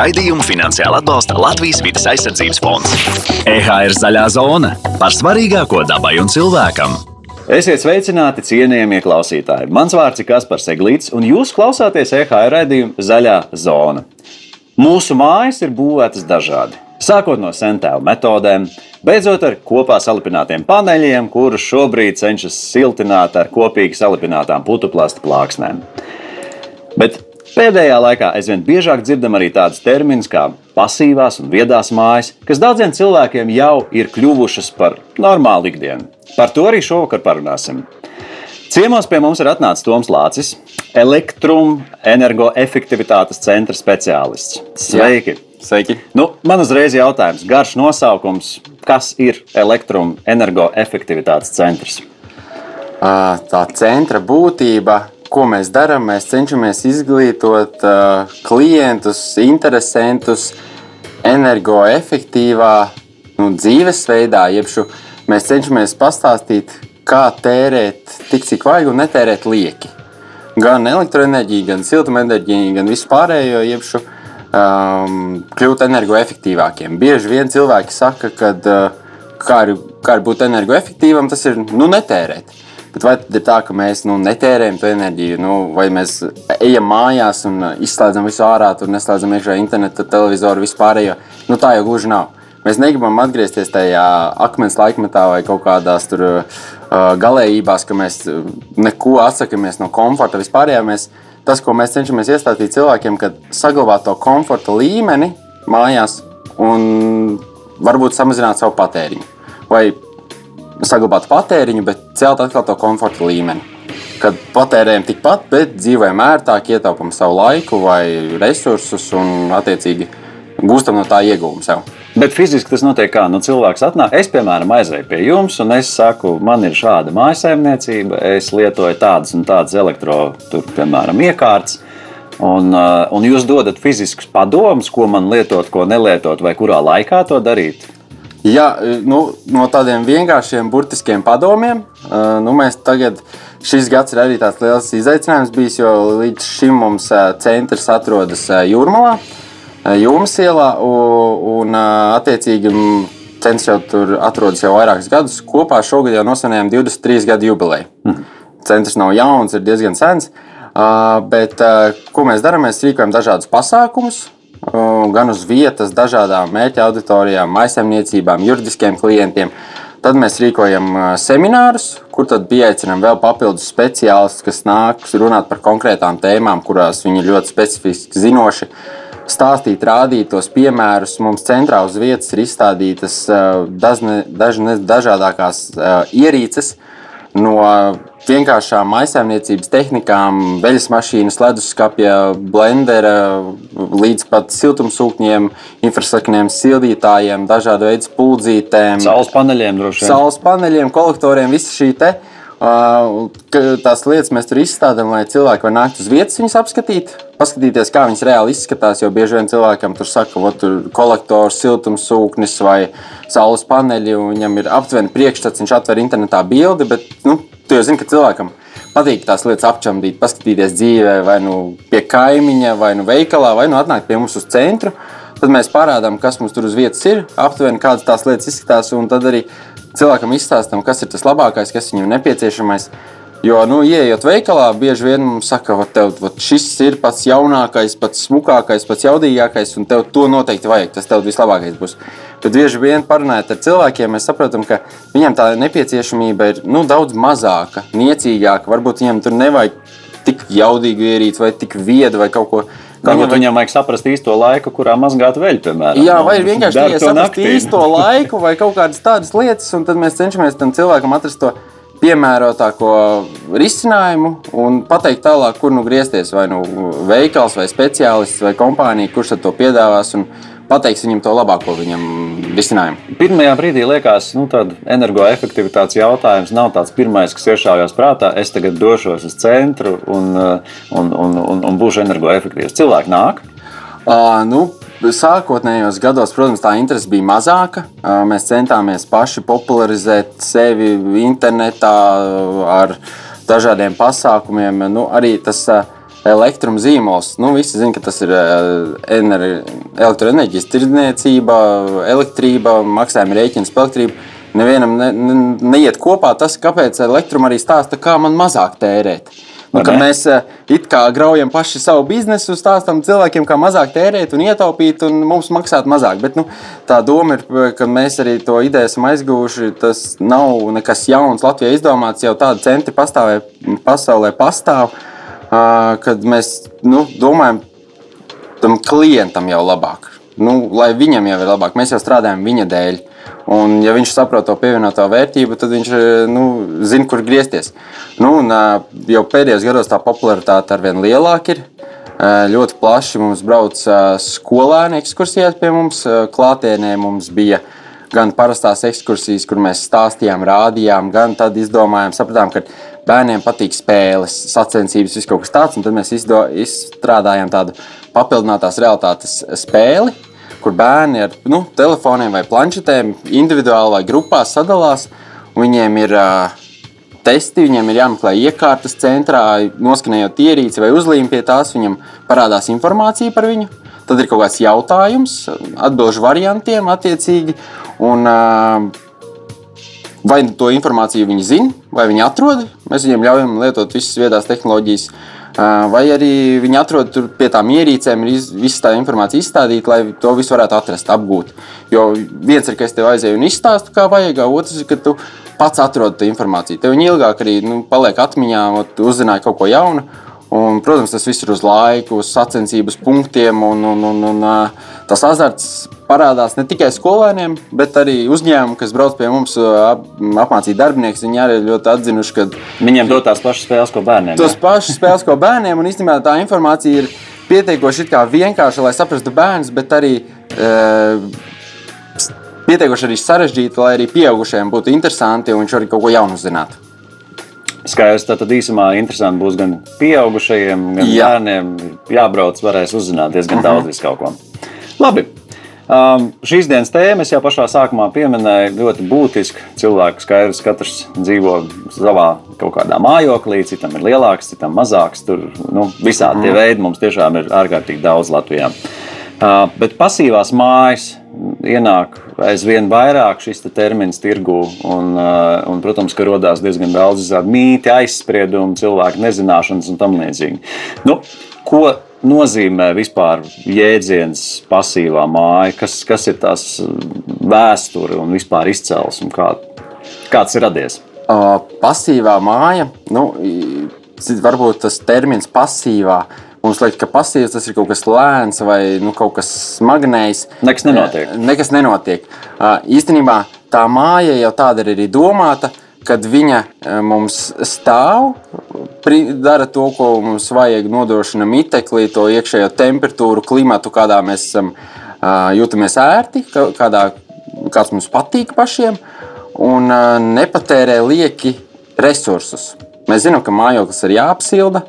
Raidījumu finansiāli atbalsta Latvijas vidas aizsardzības fonds. EHR zaļā zona par svarīgāko dabai un cilvēkam. Esiet sveicināti, cienījamie klausītāji. Mans vārds ir Kaspars Eglīts, un jūs klausāties EHR raidījuma Zaļā zona. Mūsu mājas ir būvētas dažādi. Sākot no sentēlu metodēm, beidzot ar kopā salipinātiem paneļiem, kurus šobrīd cenšas siltināt ar kopīgi salipinātām putuplasta plāksnēm. Bet Pēdējā laikā aizvien biežāk dzirdam arī tādus terminus kā pasīvās un viedās mājas, kas daudziem cilvēkiem jau ir kļuvušas par normālu ikdienu. Par to arī šovakar parunāsim. Ciemos pie mums ir atnācis Toms Lācis, elektroenergoefektivitātes centra speciālists. Sveiki! Jā. Sveiki! Nu, man uzreiz ir jautājums, garš nosaukums, kas ir elektroenergoefektivitātes centrs? Tā centra būtība ko mēs darām? Mēs cenšamies izglītot uh, klientus, interesantus, energoefektīvā nu, dzīvesveidā. Jebšu, mēs cenšamies pastāstīt, kā tērēt tik, cik vajag, un netērēt lieki. Gan elektroenerģiju, gan siltumenerģiju, gan vispārējo, jebšu um, kļūt energoefektīvākiem. Bieži vien cilvēki saka, ka uh, kā ir, kā ir būt energoefektīvam, tas ir nu, netērēt. Bet vai ir tā, ka mēs nu, netērējam to enerģiju, nu, vai mēs ejam mājās un uh, izslēdzam visu ārā, tur neslēdzam iekšā internetu, televizoru, vispārējo? Nu, tā jau gluži nav. Mēs negribam atgriezties tajā akmens laikmetā vai kaut kādās tur, uh, galējībās, ka mēs uh, neko atsakāmies no komforta. Vispārējā mēs, tas, ko mēs cenšamies iestāstīt cilvēkiem, kad saglabāt to komforta līmeni mājās un varbūt samazināt savu patēriņu. Vai saglabāt patēriņu, bet celt atkal to komforta līmeni. Kad patērējam tikpat, bet dzīvojam ērtāk, ietaupām savu laiku vai resursus un, attiecīgi, gūstam no tā iegūmu sev. Bet fiziski tas notiek kā? Nu, cilvēks atnāk, es, piemēram, aizēju pie jums, un es saku, man ir šāda mājsaimniecība, es lietoju tādas un tādas elektro, tur, piemēram, iekārtas. Un, uh, un jūs dodat fiziskus padomus, ko man lietot, ko nelietot, vai kurā laikā to darīt. Jā, nu, no tādiem vienkāršiem, burtiskiem padomiem, nu, mēs tagad, šis gads ir arī tāds liels izaicinājums bijis, jo līdz šim mums centrs atrodas Jūrmalā, Jūmas ielā, un, attiecīgi, centrs jau tur atrodas jau vairākus gadus. Kopā šogad jau nosvinējām 23 gadu jubileju. Mm. Centrs nav jauns, ir diezgan sens, bet ko mēs darām? Mēs rīkojam dažādus pasākumus, gan uz vietas, dažādām mērķa auditorijām, maisaimniecībām, juridiskiem klientiem. Tad mēs rīkojam seminārus, kur pieaicinām vēl papildus speciālistus, kas nāk runāt par konkrētām tēmām, kurās viņi ļoti specifiski zinoši. Stāstīt, rādīt tos piemērus. Mums centrā uz vietas ir izstādītas dažne, dažne, dažādākās ierīces, no vienkāršām aizsāņniecības tehnikām, veļas mašīnas, leduskapja, blendera, līdz pat siltumsūkņiem, infrasakniem, sildītājiem, dažādu veidu spuldzītēm, saules paneļiem, droši vien. Saules paneļiem, kolektoriem, visi šī te. Tās lietas mēs tur izstādām, lai cilvēki var nākt uz vietas, viņas apskatīt, paskatīties, kā viņas reāli izskatās. Jo bieži vien cilvēkam tur saka, ka tur ir kolektors, siltumsūknis vai saules paneļi, un viņam ir aptuveni priekšstats, viņš atver internetā bildi, bet nu, tu jau zini, ka cilvēkam patīk tās lietas apčamdīt, paskatīties dzīvē, vai nu pie kaimiņa, vai nu veikalā, vai nu atnākt pie mums uz centru. Tad mēs parādām, kas mums tur uz vietas ir, aptuveni kādas tās lietas izskatās, tad arī cilvēkam izstāstām, kas ir tas labākais, kas viņam nepieciešamais. Jo, nu, ienākot veikalā, bieži vien mums saka, ka tev vat, šis ir pats jaunākais, pats smukākais, pats jaudīgākais, un tev to noteikti vajag. Tas tev vislabākais būs. Bet bieži vien parunājot ar cilvēkiem, mēs saprotam, ka viņiem tā nepieciešamība ir nu, daudz mazāka, niecīgāka. Varbūt viņiem tur nevajag tik jaudīgu ierīci vai tik viedu vai kaut ko tādu Viņam, viņam vajag saprast īsto laiku, kurā mazgāt veļu, piemēram. Jā, vai vienkārši tikai saprast naktī. īsto laiku vai kaut kādas tādas lietas, un tad mēs cenšamies tam cilvēkam atrast to piemērotāko risinājumu un pateikt tālāk, kur nu griezties. Vai nu veikals, vai speciālists, vai kompānija, kurš to piedāvās. Un, pateiks viņam to labāko viņam risinājumu. Pirmajā brīdī liekas, ka nu, energoefektivitātes jautājums nav tāds pirmais, kas iešāvās prātā. Es tagad došos uz centru un, un, un, un, un būšu energoefektīvs. Cilvēki nāk. Uh, nu, Sākotnējos gados, protams, tā interese bija mazāka. Mēs centāmies paši popularizēt sevi internetā ar dažādiem pasākumiem. Nu, arī tas elektruma zīmols. Nu, visi zina, ka tas ir ener- elektroenerģijas tirdzniecība, elektrība, maksājuma rēķins par elektrību. Nevienam ne, ne, neiet kopā tas, kāpēc elektruma arī stāsta, kā man mazāk tērēt. Nu, mēs eh, it kā graujam paši savu biznesu, stāstām cilvēkiem, kā mazāk tērēt un ietaupīt, un mums maksāt mazāk. Bet nu, tā doma ir, ka mēs arī to ideju esam aizguvuši. Tas nav nekas jauns Latvijā izdomāts, jau tādi centri pastāvē, pasaulē pastāv, ā, kad mēs nu, domājam tam klientam jau labāk. Nu, lai viņam jau ir labāk, mēs jau strādājam viņa dēļ. Un, ja viņš saprot to pievienoto vērtību, tad viņš nu, zina, kur griezties. Nu, un, jau pēdējos gados tā popularitāte ar vien lielāka ir. Ļoti plaši mums brauc skolēni ekskursijās pie mums. Klātienē mums bija gan parastās ekskursijas, kur mēs stāstījām, rādījām, gan tad izdomājām, sapratām, ka bērniem patīk spēles, sacensības, viss kaut kas tāds. Tad mēs izdo, izstrādājām tādu papildinātās realitātes spēli, kur bērni ar nu, telefoniem vai planšetēm individuāli vai grupās sadalās. Viņiem ir uh, testi, viņiem ir jāmeklē iekārtas centrā, noskanējot ierīci vai uzlīmi pie tās, viņam parādās informācija par viņu. Tad ir kaut kāds jautājums, atbildžu variantiem attiecīgi. Un, uh, vai to informāciju viņi zina, vai viņi atrod. Mēs viņiem ļaujam lietot visas vietās tehnoloģijas, vai arī viņi atrod tur pie tām ierīcēm, ir visa tā informācija izstādīta, lai to visu varētu atrast, apgūt. Jo viens ir, ka es tev aizēju un izstāstu, kā vajag, otrs ir, ka tu pats atrod informāciju. Tev viņa ilgāk arī nu, paliek atmiņā, tu uzzināji kaut ko jaunu. Un, protams, tas viss ir uz laiku, uz sacensības punktiem. Un, un, un, un, tas azarts parādās ne tikai skolēniem, bet arī uzņēmumiem, kas brauc pie mums ap, apmācīt darbiniekus. Viņi arī ļoti atzinuši, ka Viņiem dod tās pašas spēles, ko bērniem. tos pašus spēles, ko bērniem, un īstenībā tā informācija ir pietiekoši vienkārša, lai saprastu bērnus, bet arī e, pietiekoši arī sarežģīta, lai arī pieaugušajiem būtu interesanti un viņš arī kaut ko jaunu uzzinātu. Skaidrs, tā tad īsumā interesanti būs gan pieaugušajiem, gan Jā. bērniem. Jābrauc, varēs uzzināt diezgan daudz vis kaut ko. Labi. Um, šīs dienas tēma es jau pašā sākumā pieminēju, ļoti būtiski. Cilvēku skaidrs, katrs dzīvo savā kaut kādā mājoklī, citam ir lielāks, citam mazāks. Tur nu, visādi tie veidi mums tiešām ir ārkārtīgi daudz Latvijā. Uh, bet pasīvās mājas ienāk aizvien vairāk šis te termins tirgu. Un, uh, un, protams, ka radās diezgan daudz visādi mīti, aizspriedumi, cilvēku nezināšanas un tam līdzīgi. Nu, ko nozīmē vispār jēdziens pasīvā māja? Kas, kas ir tās vēsture un vispār izcelsme? Kā, kāds ir radies? Uh, pasīvā māja, nu, varbūt tas termins pasīvā. Mums liekas, ka pasīvs tas ir kaut kas lēns vai nu, kaut kas smagnējs. Nekas nenotiek. Nekas nenotiek. Uh, Īstenībā tā māja jau tāda ir arī domāta, kad viņa eh, mums stāv, dara to, ko mums vajag, nodrošina mitekli, to iekšējo temperatūru, klimatu, kādā mēs esam, uh, jūtamies ērti, kā- kādā, kāds mums patīk pašiem, un uh, nepatērē lieki resursus. Mēs zinām, ka mājoklis ir jāapsilda.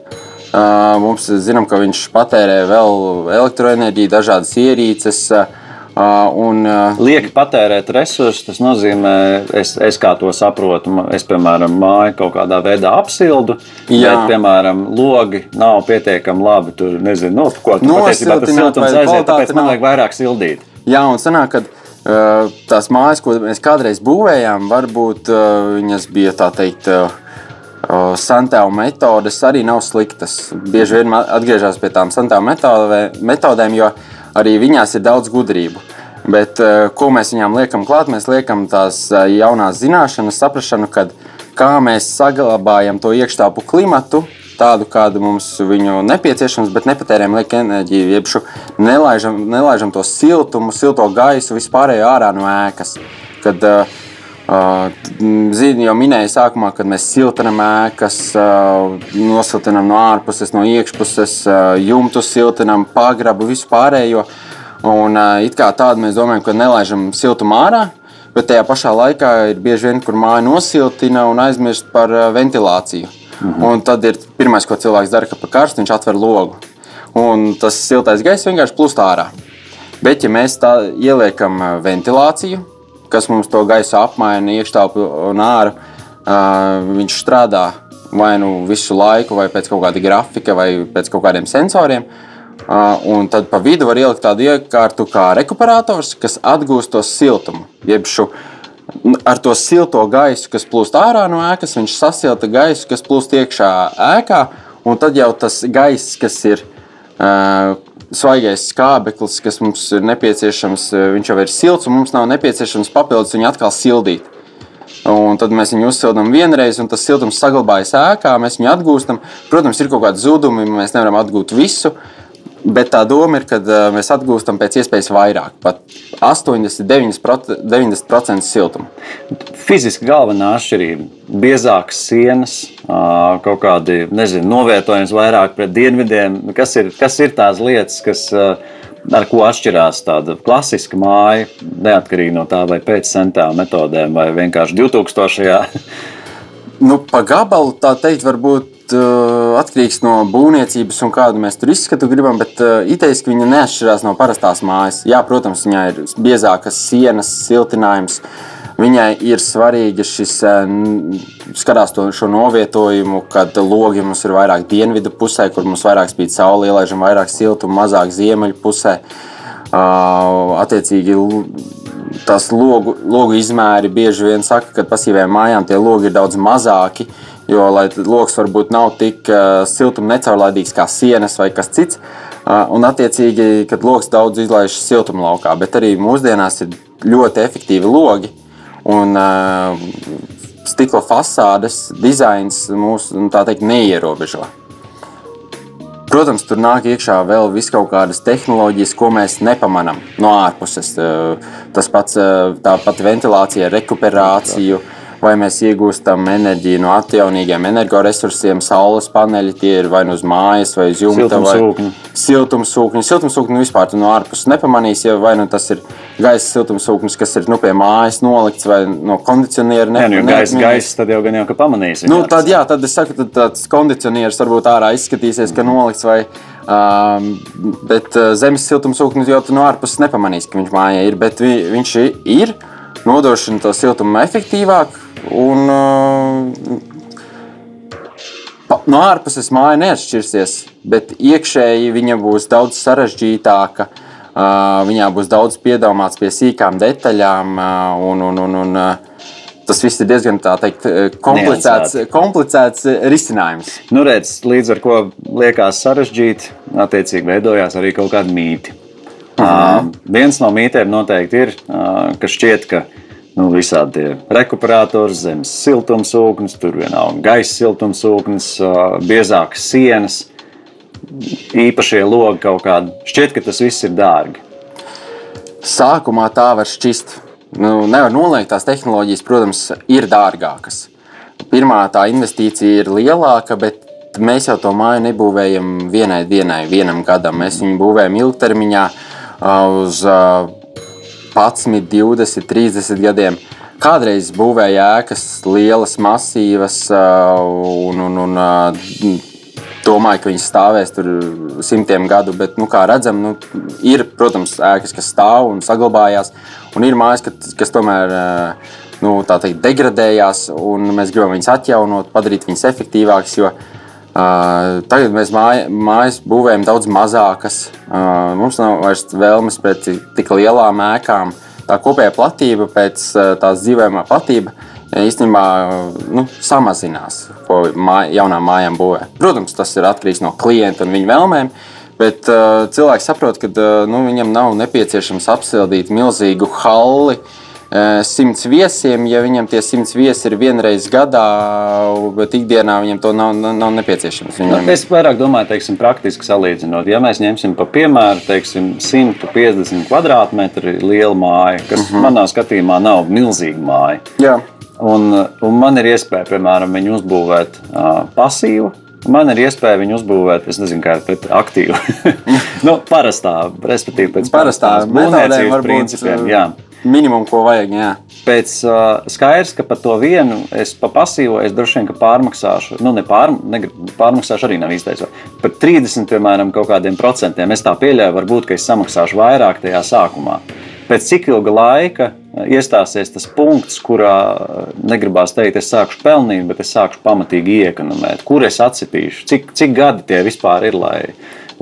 Mums zinām, ka viņš patērē vēl elektroenerģiju, dažādas ierīces. uh, Un, uh, Lieki patērēt resursus, tas nozīmē, es, es kā to saprotu, es, piemēram, māju kaut kādā veidā apsildu. Jā. Bet, piemēram, logi nav pietiekami labi. Tur nezinu, nu, ko tu patiesībā tas siltums aiziet, tāpēc man vajag vairāk sildīt. Jā, un sanāk, ka uh, tās mājas, ko mēs kādreiz būvējām, varbūt uh, viņas bija tā teikt. Uh, uh, Santēlu metodes arī nav sliktas. Bieži vien atgriežas pie tām santēlu metodē- metodēm, jo arī viņās ir daudz gudrību. Bet, uh, ko mēs viņām liekam klāt? Mēs liekam tās uh, jaunās zināšanas, saprāšanu, kā mēs saglabājam to iekštelpu klimatu, tādu, kādu mums viņu nepieciešams, bet nepatērējam lieku enerģiju, jeb šo nelaižam, nelaižam to siltumu, silto gaisu vispārējo ārā no ēkas. Kad, uh, Zini, jau minēju sākumā, kad mēs siltinām ēkas, nosiltinām no ārpuses, no iekšpuses, uh, jumtu siltinām, pagrabu, visu pārējo. Un, it kā tādu mēs domājam, ka nelaižam siltumu ārā, bet tajā pašā laikā ir bieži vien, kur māja nosiltina un aizmirst par ventilāciju. Mhm. Un tad ir pirmais, ko cilvēks dara, ka pa karstu viņš atver logu. Un tas siltais gaiss vienkārši plūst ārā. Bet, ja mēs tā ieliekam ventilāciju, kas mums to gaisu apmaina, iekštelpu un ārā, ā, viņš strādā vai nu visu laiku, vai pēc kaut kāda grafika, vai pēc kaut kādiem sensoriem. Un tad pa vidu var ielikt tādu iekārtu kā rekuperators, kas atgūst to siltumu. Jeb šo ar to silto gaisu, kas plūst ārā no ēkas, viņš sasilta gaisu, kas plūst iekšā ēkā. Un tad jau tas gaiss, kas ir uh, svaigais skābeklis, kas mums ir nepieciešams, viņš jau ir silts, un mums nav nepieciešams papildus viņu atkal sildīt. Un tad mēs viņu uzsildām vienreiz, un tas siltums saglabājas ēkā, mēs viņu atgūstam. Protams, ir kaut kādi zudumi, mēs nevaram atgūt visu. Bet tā doma ir, ka mēs atgūstam pēc iespējas vairāk, pat 89% 90 siltuma. Fiziski galvenā atšķirība - biezākas sienas, kaut kādi nezinu, novietojums vairāk pret dienvidiem. Kas ir, kas ir tās lietas, kas, ar ko atšķirās tāda klasiska māja, neatkarīgi no tā, vai pēc centāla metodēm, vai vienkārši 2000. nu, pa gabalu tā teikt, varbūt atkarīgs no būvniecības un kādu mēs tur izskatu gribam, bet uh, idejas, ka viņa neatšķirās no parastās mājas. Jā, protams, viņai ir biezākas sienas, siltinājums. Viņai ir svarīgi šis skatās to, šo novietojumu, kad logi mums ir vairāk dienvidu pusē, kur mums vairāk spīd saule, ielaižam vairāk siltuma, mazāk ziemeļu pusē. Uh, attiecīgi, tas logu, logu izmēri bieži vien saka, ka pasīvajām mājām tie logi ir daudz mazāki. Jo, lai lokus varbūt nav tik uh, siltuma necaurlaidīgs kā sienas vai kas cits, uh, un attiecīgi, kad lokus daudz izlaiž siltuma laukā, bet arī mūsdienās ir ļoti efektīvi logi. Un, uh, stikla fasādes dizains mūs nu, teikt, neierobežo. Protams, tur nāk iekšā vēl kaut kādas tehnoloģijas, ko mēs nepamanām no ārpuses. Tas pats, tā pati ventilācija, rekuperācija. Jā vai mēs iegūstam enerģiju no atjaunīgiem energoresursiem, saules paneļi, tie ir vai nu uz mājas, vai uz jumta, vai siltumsūkņi. Siltumsūkņi vispār no ārpuses nepamanīs, ja vai nu tas ir gaisa siltumsūknis, kas ir nu, pie mājas nolikts, vai no kondicioniera. Ne, ne, gaisa, gaisa tad jau gan jau ka pamanīs. Nu, tad, jā, tad es saku, tad tāds kondicionieris varbūt ārā izskatīsies, ka nolikts vai Um, bet uh, zemes siltumsūknis jau no ārpuses nepamanīs, ka viņš mājā ir. Bet vi, viņš ir, nodrošina to siltumu efektīvāk, Un, uh, no ārpuses māja neatšķirsies, bet iekšēji viņa būs daudz sarežģītāka. Uh, viņā būs daudz piedomāts pie sīkām detaļām, uh, un, un, un, un uh, tas viss ir diezgan teikt, komplicēts, komplicēts risinājums. Nu, redz, līdz ar to liekas sarežģīti, attiecīgi veidojās arī kaut kādi mīti. Uh -huh. uh, viens no mītiem noteikti ir, uh, ka šķiet, ka nu, visādi rekuperatori, zemes siltumsūknis, tur vienalga gaisa siltumsūknis, biezākas sienas, īpašie logi kaut kādi. Šķiet, ka tas viss ir dārgi. Sākumā tā var šķist. Nu, nevar noliegt, tās tehnoloģijas, protams, ir dārgākas. Pirmā tā investīcija ir lielāka, bet mēs jau to māju nebūvējam vienai dienai, vienam gadam. Mēs viņu būvējam ilgtermiņā uz 11, 20, 30 gadiem. Kādreiz būvēja ēkas lielas, masīvas, un, un, un domāju, ka viņas stāvēs tur simtiem gadu. Bet, nu, kā redzam, nu, ir, protams, ēkas, kas stāv un saglabājās, un ir mājas, kas, kas tomēr nu, teikt, degradējās, un mēs gribam viņas atjaunot, padarīt viņas efektīvākas. Jo Uh, tagad mēs māj, mājas būvējam daudz mazākas. Mums nav vairs vēlmes pēc tik lielām ēkām. Tā kopējā platība pēc tās dzīvojamā platība īstenībā nu, samazinās, ko māj, jaunām mājām būvē. Protams, tas ir atkarīgs no klienta un viņa vēlmēm. Bet uh, cilvēks saprot, ka uh, nu, viņam nav nepieciešams apsildīt milzīgu halli uh, simts viesiem, ja viņam tie simts viesi ir vienreiz gadā, bet ikdienā viņam to nav, nav nepieciešams. Viņam... Es vairāk domāju, teiksim, praktiski salīdzinot. Ja mēs ņemsim par piemēru teiksim, 150 kvadrātmetru lielu māju, kas uh mhm. -huh. manā skatījumā nav milzīga māja. Jā. Un, un man ir iespēja, piemēram, viņu uzbūvēt uh, pasīvu. Man ir iespēja viņu uzbūvēt, es nezinu, kā ir aktīva. nu, parastā, respektīvi, pēc parastā būvniecības principiem. Jā minimumu, ko vajag. Jā. Pēc uh, skaidrs, ka par to vienu es pa pasīvu, es droši vien pārmaksāšu. Nu, ne pār, ne, pārmaksāšu arī nav īstais. Par 30, piemēram, kaut kādiem procentiem es tā pieļauju, varbūt, ka es samaksāšu vairāk tajā sākumā. Pēc cik ilga laika iestāsies tas punkts, kurā negribās teikt, es sākšu pelnīt, bet es sākšu pamatīgi iekonomēt. Kur es atsipīšu? Cik, cik gadi tie vispār ir, lai,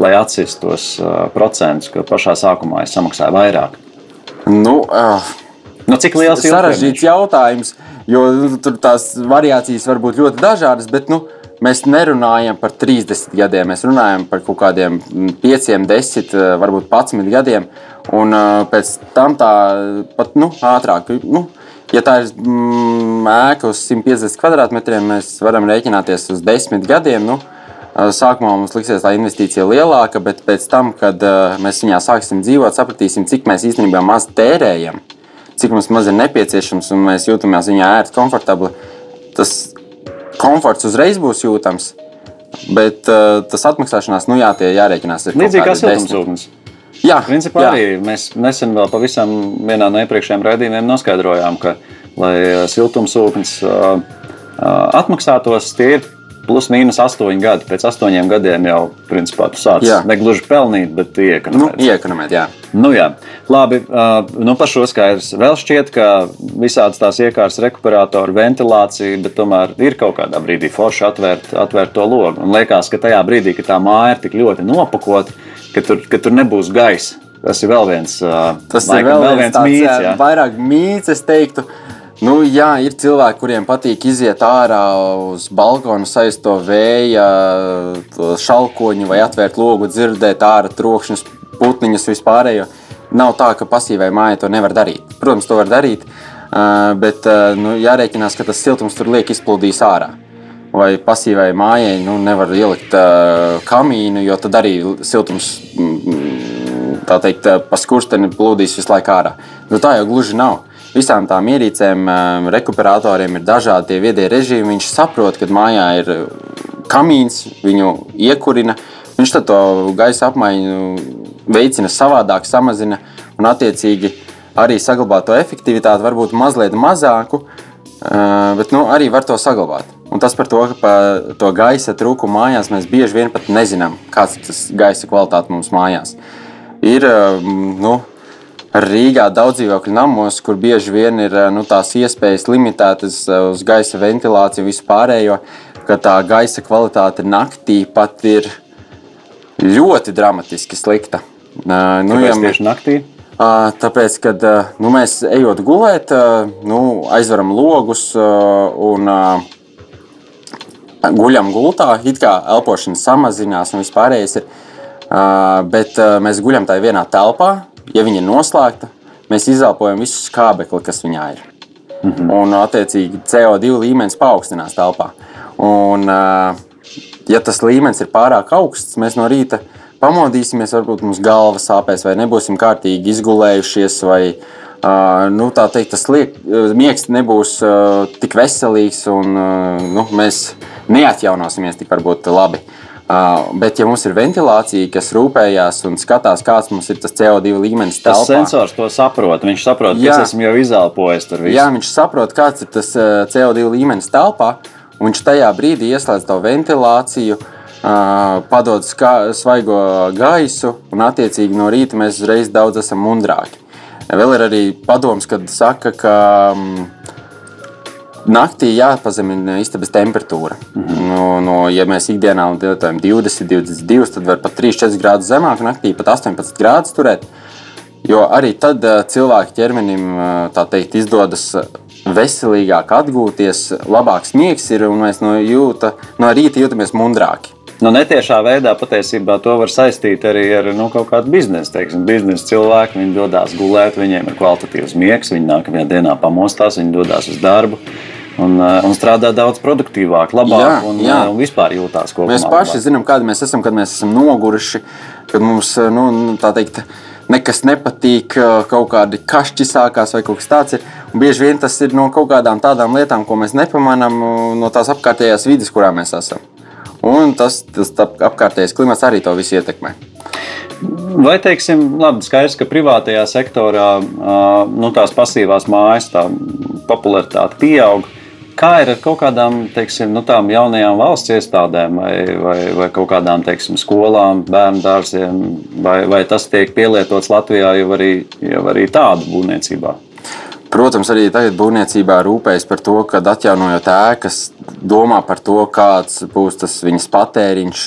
lai atsist tos procentus, ka pašā sākumā es samaksāju vairāk? Nu, uh, nu, cik liels ir sarežģīts jautājums, jo tur tās variācijas var būt ļoti dažādas. Bet, nu, Mēs nerunājam par 30 gadiem, mēs runājam par kaut kādiem 5, 10, varbūt 11 gadiem. Un pēc tam tā pat nu, ātrāk. Nu, ja tā ir mm, ēka uz 150 kvadrātmetriem, mēs varam rēķināties uz 10 gadiem. Nu, Sākumā mums liksies tā investīcija lielāka, bet pēc tam, kad mēs viņā sāksim dzīvot, sapratīsim, cik mēs īstenībā maz tērējam, cik mums maz ir nepieciešams un mēs jūtamies viņā ērti, komfortabli. Tas komforts uzreiz būs jūtams. Bet tas atmaksāšanās, nu jā, tie jārēķinās. Līdzīgi kā siltumsūknis. Jā, principā jā. arī mēs nesen vēl pavisam vienā no iepriekšējiem raidījumiem noskaidrojām, ka, lai siltumsūknis atmaksātos, tie ir plus mīnus astoņi gadi. Pēc astoņiem gadiem jau principā tu sāc jā. ne gluži pelnīt, bet iekonomēt. Nu, iekonomēt jā. Nu, jā. Labi, uh, nu par šo skaidrs. Vēl šķiet, ka visādas tās iekārtas, rekuperatori, ventilācija, bet tomēr ir kaut kādā brīdī forši atvērt, atvērt to logu. Un liekas, ka tajā brīdī, kad tā māja ir tik ļoti nopakota, ka tur, ka tur nebūs gaisa. Tas ir vēl viens, uh, Tas laikam, ir vēl, vēl viens, viens mīts. Jā. Vairāk mīts, es teiktu. Nu, jā, ir cilvēki, kuriem patīk iziet ārā uz balkona, sajust to vēja, šalkoņu vai atvērt logu, dzirdēt ārā trokšņus, putniņus vispārējo. Nav tā, ka pasīvai mājai to nevar darīt. Protams, to var darīt, bet nu, jārēķinās, ka tas siltums tur liek izplūdīs ārā. Vai pasīvai mājai nu, nevar ielikt uh, kamīnu, jo tad arī siltums tā teikt, pa skursteni plūdīs visu laiku ārā. Nu, tā jau gluži nav visām tām ierīcēm, um, rekuperatoriem ir dažādi tie viedie režīmi. Viņš saprot, ka mājā ir uh, kamīns, viņu iekurina. Viņš to gaisa apmaiņu veicina savādāk, samazina un attiecīgi arī saglabā to efektivitāti, varbūt mazliet mazāku, uh, bet nu, arī var to saglabāt. Un tas par to, ka par to gaisa trūkumu mājās mēs bieži vien pat nezinām, kāds ir tas gaisa kvalitāte mums mājās. Ir nu, Rīgā daudz dzīvokļu namos, kur bieži vien ir eh, nu, tās iespējas limitētas eh, uz gaisa ventilāciju, vispārējo, ka tā gaisa kvalitāte naktī pat ir ļoti dramatiski slikta. Uh, nu, ja tieši naktī? Uh, tāpēc, kad nu, mēs ejot gulēt, nu, aizveram logus un guļam gultā, it kā elpošana samazinās un vispārējais ir. Bet mēs guļam tajā vienā telpā, ja viņa ir noslēgta, mēs izelpojam visu skābekli, kas viņā ir. Mm -hmm. Un, attiecīgi, CO2 līmenis paaugstinās telpā. Un, ja tas līmenis ir pārāk augsts, mēs no rīta pamodīsimies, varbūt mums galva sāpēs, vai nebūsim kārtīgi izgulējušies, vai nu, teikt, tas liek, miegs nebūs tik veselīgs, un nu, mēs neatjaunosimies tik varbūt labi. Bet, ja mums ir ventilācija, kas rūpējās un skatās, kāds mums ir tas CO2 līmenis, tas telpā, sensors to saprot. Viņš saprot, ka es esmu jau izelpojis tur visu. Jā, viņš saprot, kāds ir tas CO2 līmenis telpā, un viņš tajā brīdī ieslēdz to ventilāciju. Padod svaigo gaisu, un attiecīgi no rīta mēs uzreiz daudz esam mundrāki. Vēl ir arī padoms, kad saka, ka um, Naktī jāpazemina istabas temperatūra. Mm -hmm. no, no, ja mēs ikdienā lietojam 20, 22, tad var pat 3-4 grādus zemāk, naktī pat 18 grādus turēt. Jo arī tad uh, cilvēka ķermenim uh, teikt, izdodas veselīgāk atgūties, labāks miegs ir un mēs no, jūta, no rīta jūtamies mundrāki. Nu, netiešā veidā patiesībā to var saistīt arī ar nu, kaut kādu biznesu. Teiksim, biznesa cilvēki viņi dodas gulēt, viņiem ir kvalitatīvs miegs, viņi nākamajā dienā pamostās, viņi dodas uz darbu un, eh, un strādā daudz produktīvāk, labāk jā, un, jā. Eh, un vispār jūtās kopā. Mēs paši labāk. zinām, kādi mēs esam, kad mēs esam noguruši, kad mums eh, nu, tā teikt. Nekas nepatīk, kaut kādi kašķi sākās vai kaut kas tāds. Ir. Un bieži vien tas ir no kaut kādām tādām lietām, ko mēs nepamanām no tās apkārtējās vidas, kurā mēs esam. Un tas, tas apkārtējais klimats arī to visu ietekmē. Vai teiksim, labi, skaidrs, ka privātajā sektorā nu, tās pasīvās mājas tā popularitāte pieaug. Kā ir ar kaut kādām teiksim, nu, jaunajām valsts iestādēm, vai, vai, vai kaut kādām teiksim, skolām, bērnu dārziem, vai, vai tas tiek pielietots Latvijā jau arī, jau arī tādu būvniecībā? Protams, arī tagad būvniecībā rūpējas par to, ka atjaunojot ēkas, domā par to, kāds būs tas viņas patēriņš,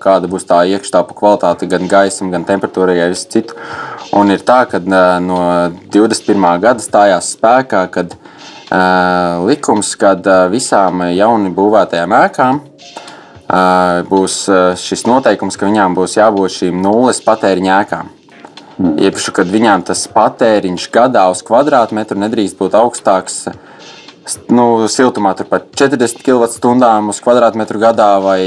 kāda būs tā iekštāpu kvalitāte, gan gaisam, gan temperatūrai, gan visu citu. Un ir tā, ka no 21. gada stājās spēkā, kad likums, kad visām jauni būvētajām ēkām būs šis noteikums, ka viņām būs jābūt šīm nulles patēriņa ēkām. Iepriekš, kad viņām tas patēriņš gadā uz kvadrātmetru nedrīkst būt augstāks. Nu, siltumā tur pat 40 kWh uz kvadrātmetru gadā vai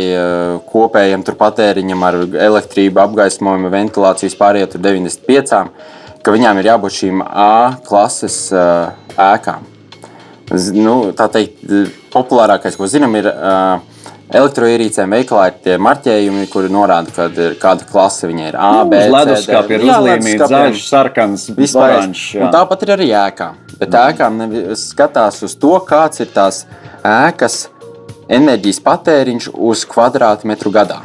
kopējam patēriņam ar elektrību, apgaismojumu, ventilācijas pārējot 95, ka viņām ir jābūt šīm A klases ēkām. Nu, tā teikt, populārākais, ko zinām, ir uh, Elektroierīcēm veikalā ir tie marķējumi, kuri norāda, kad ir kāda klase viņai ir. A, B, C, leduskapī ir uzlīmīts zaļš, sarkans, oranžs. Tāpat ir arī ēkā. Bet mm. ēkām skatās uz to, kāds ir tās ēkas enerģijas patēriņš uz kvadrātmetru gadā.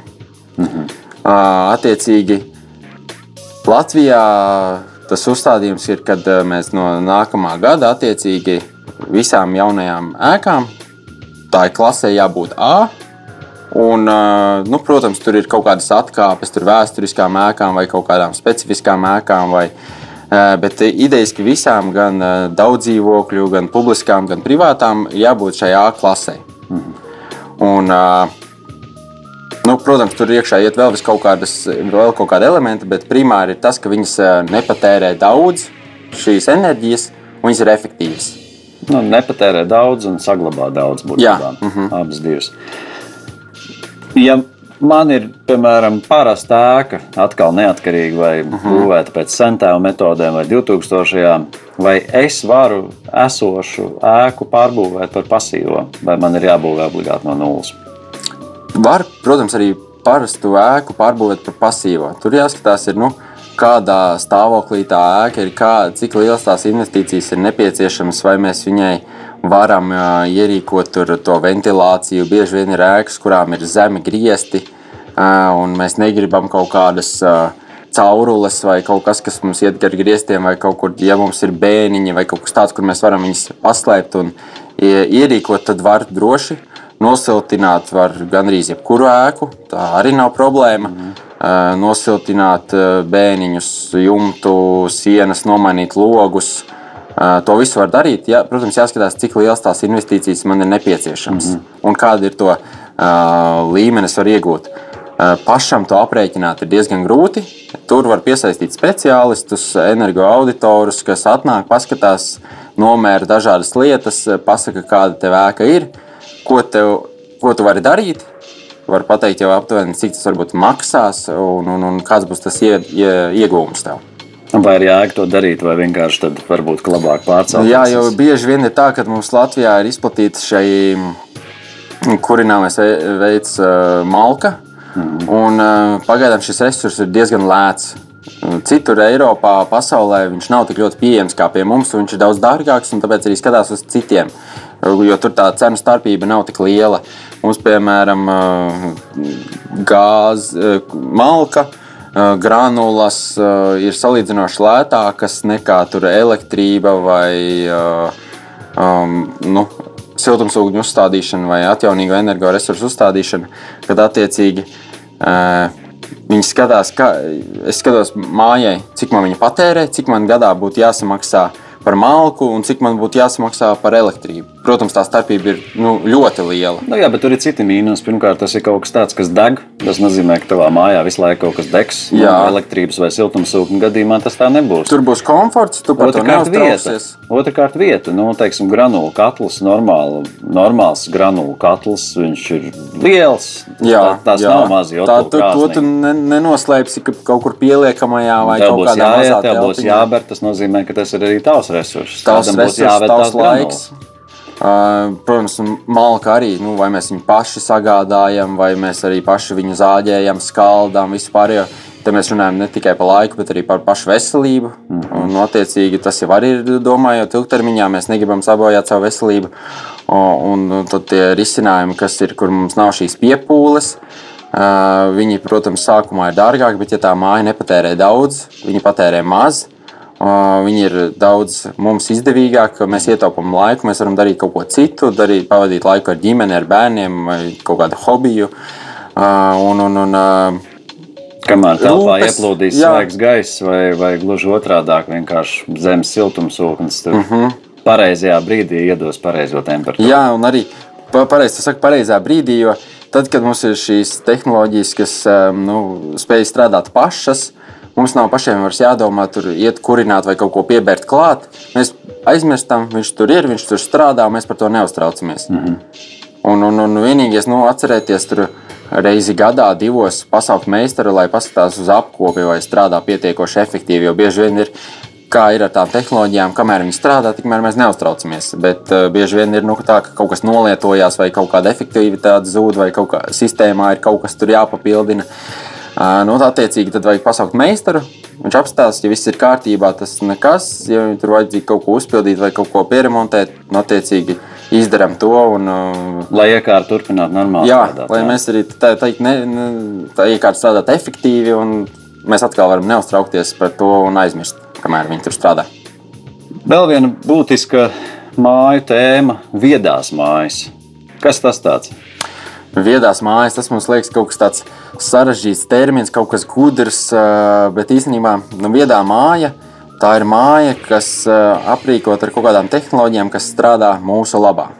Mm -hmm. Attiecīgi, Latvijā tas uzstādījums ir, ka mēs no nākamā gada attiecīgi visām jaunajām ēkām tā ir klasē jābūt A Un, nu, protams, tur ir kaut kādas atkāpes, tur vēsturiskām ēkām vai kaut kādām specifiskām ēkām. Vai, bet idejaski visām, gan daudz dzīvokļu, gan publiskām, gan privātām, jābūt šajā A klasē. Un, nu, protams, tur iekšā iet vēl kaut, kādas, vēl kaut kādi elementi, bet primāri ir tas, ka viņas nepatērē daudz šīs enerģijas, un viņas ir efektīvas. Nu, nepatērē daudz un saglabā daudz būtībā. Mm -hmm. Abas divas. Ja man ir, piemēram, parasta ēka, atkal neatkarīga vai uh -huh. būvēta pēc centēju metodēm vai 2000. vai es varu esošu ēku pārbūvēt par pasīvo, vai man ir jābūvē obligāti no nulles? Var, protams, arī parastu ēku pārbūvēt par pasīvo. Tur jāskatās, ir, nu, kādā stāvoklī tā ēka ir, kā, cik lielas tās investīcijas ir nepieciešamas, vai mēs viņai varam uh, ierīkot to ventilāciju. Bieži vien ir ēkas, kurām ir zemi griezti, uh, un mēs negribam kaut kādas uh, caurules vai kaut kas, kas mums iet gar grieztiem, vai kaut kur, ja mums ir bēniņi vai kaut kas tāds, kur mēs varam viņus paslēpt un ierīkot, tad var droši. Nosiltināt var gandrīz jebkuru ēku, tā arī nav problēma. Mm. Uh, nosiltināt bēniņus, jumtu, sienas, nomainīt logus, uh, To visu var darīt. Ja, protams, jāskatās, cik liels tās investīcijas man ir nepieciešams mm -hmm. un kāda ir to uh, līmenis, var iegūt. Uh, pašam to aprēķināt ir diezgan grūti. Tur var piesaistīt speciālistus, energoauditorus, kas atnāk, paskatās, nomēra dažādas lietas, pasaka, kāda tev ēka ir, ko, tev, ko tu vari darīt. Var pateikt jau aptuveni, cik tas varbūt maksās un, un, un kāds būs tas ie, ie, iegūms tev. Vai ir jēga to darīt, vai vienkārši tad varbūt labāk pārcelt? Jā, jo bieži vien ir tā, ka mums Latvijā ir izplatīta šī kurināmais veids malka, mm. un pagaidām šis resurs ir diezgan lēts. Citur Eiropā, pasaulē viņš nav tik ļoti pieejams kā pie mums, viņš ir daudz dārgāks, un tāpēc arī skatās uz citiem. Jo tur tā cenu starpība nav tik liela. Mums, piemēram, gāze, malka, granulas ir salīdzinoši lētākas nekā elektrība vai um, nu, siltumsūkņu uzstādīšana vai atjaunīgo energoresursu uzstādīšana, kad attiecīgi uh, viņi skatās, kā es skatos mājai, cik man viņa patērē, cik man gadā būtu jāsamaksā par malku un cik man būtu jāsamaksā par elektrību. Protams, tā starpība ir nu, ļoti liela. Nu, jā, bet tur ir citi mīnus. Pirmkārt, tas ir kaut kas tāds, kas deg. Tas nozīmē, ka tavā mājā visu laiku kaut kas degs. Jā, no elektrības vai siltumsūkņa gadījumā tas tā nebūs. Tur būs komforts, tu par to neuztraucies. Otrakārt, vieta. Nu, teiksim, granulu katls, normāli, normāls granulu katls, viņš ir liels. Jā, tā, tās jā. nav maz. Tā, tu, to tu nenoslēpsi kaut kur pieliekamajā vai kaut kādā mazā. Tev būs jāber, tas nozīmē, ka tas ir arī tavs resurss. Tavs resurss, tavs laiks. Granulu. Protams, malka arī, nu, vai mēs viņu paši sagādājam, vai mēs arī paši viņu zāģējam, skaldām, vispār. Te mēs runājam ne tikai par laiku, bet arī par pašu veselību. Mm -hmm. un, attiecīgi, tas jau arī ir domājot ilgtermiņā. Mēs negribam sabojāt savu veselību. Un, un tad tie risinājumi, kas ir, kur mums nav šīs piepūles, viņi, protams, sākumā ir dārgāki, bet ja tā māja nepatērē daudz, viņi patērē maz. Uh, Viņi ir daudz mums izdevīgāki, mēs ietaupām laiku, mēs varam darīt kaut ko citu, darīt, pavadīt laiku ar ģimeni, ar bērniem vai kaut kādu hobiju. Uh, Un, un, un, uh, Kamēr telpā ieplūdīs svaigs gaiss, vai, vai gluži otrādi - vienkārši zemes siltumsūknis, tur uh Mhm. -huh. pareizajā brīdī iedos pareizo temperatūru. Jā, un arī pa- pareizi tu saki, pareizā brīdī, jo tad, kad mums ir šīs tehnoloģijas, kas um, nu, spēj strādāt pašas, mums nav pašiem vairs jādomā, tur iet kurināt vai kaut ko piebērt klāt. Mēs aizmirstam, viņš tur ir, viņš tur strādā, un mēs par to neuztraucamies. Mm -hmm. Un, un, un vienīgais, nu, atcerēties tur reizi gadā, divos pasaukt meistaru, lai paskatās uz apkopi vai strādā pietiekoši efektīvi. Jo bieži vien ir, kā ir ar tām tehnoloģijām, kamēr viņi strādā, tikmēr mēs neuztraucamies. Bet uh, bieži vien ir nu, tā, ka kaut kas nolietojās, vai kaut kāda efektivitāte zūd, vai kaut kā sistēmā ir kaut kas tur jāpapildina. Uh, nu, attiecīgi tad vajag pasaukt meistaru. Viņš apstāsta, ja viss ir kārtībā, tas nekas. Ja viņam tur vajadzīgi kaut ko uzpildīt vai kaut ko pieremontēt, nu, attiecīgi izdarām to. Un, Lai iekārta turpinātu normāli Jā, strādāt. lai mēs arī tā, tā, ne, tā iekārta strādātu efektīvi, un mēs atkal varam neuztraukties par to un aizmirst, kamēr viņi tur strādā. Vēl viena būtiska māju tēma - viedās mājas. Kas tas tāds? Viedās mājas, tas mums liekas kaut kas tāds sarežģīts termins, kaut kas gudrs, bet īstenībā nu, viedā māja tā ir māja, kas ā, aprīkot ar kaut kādām tehnoloģijām, kas strādā mūsu labā.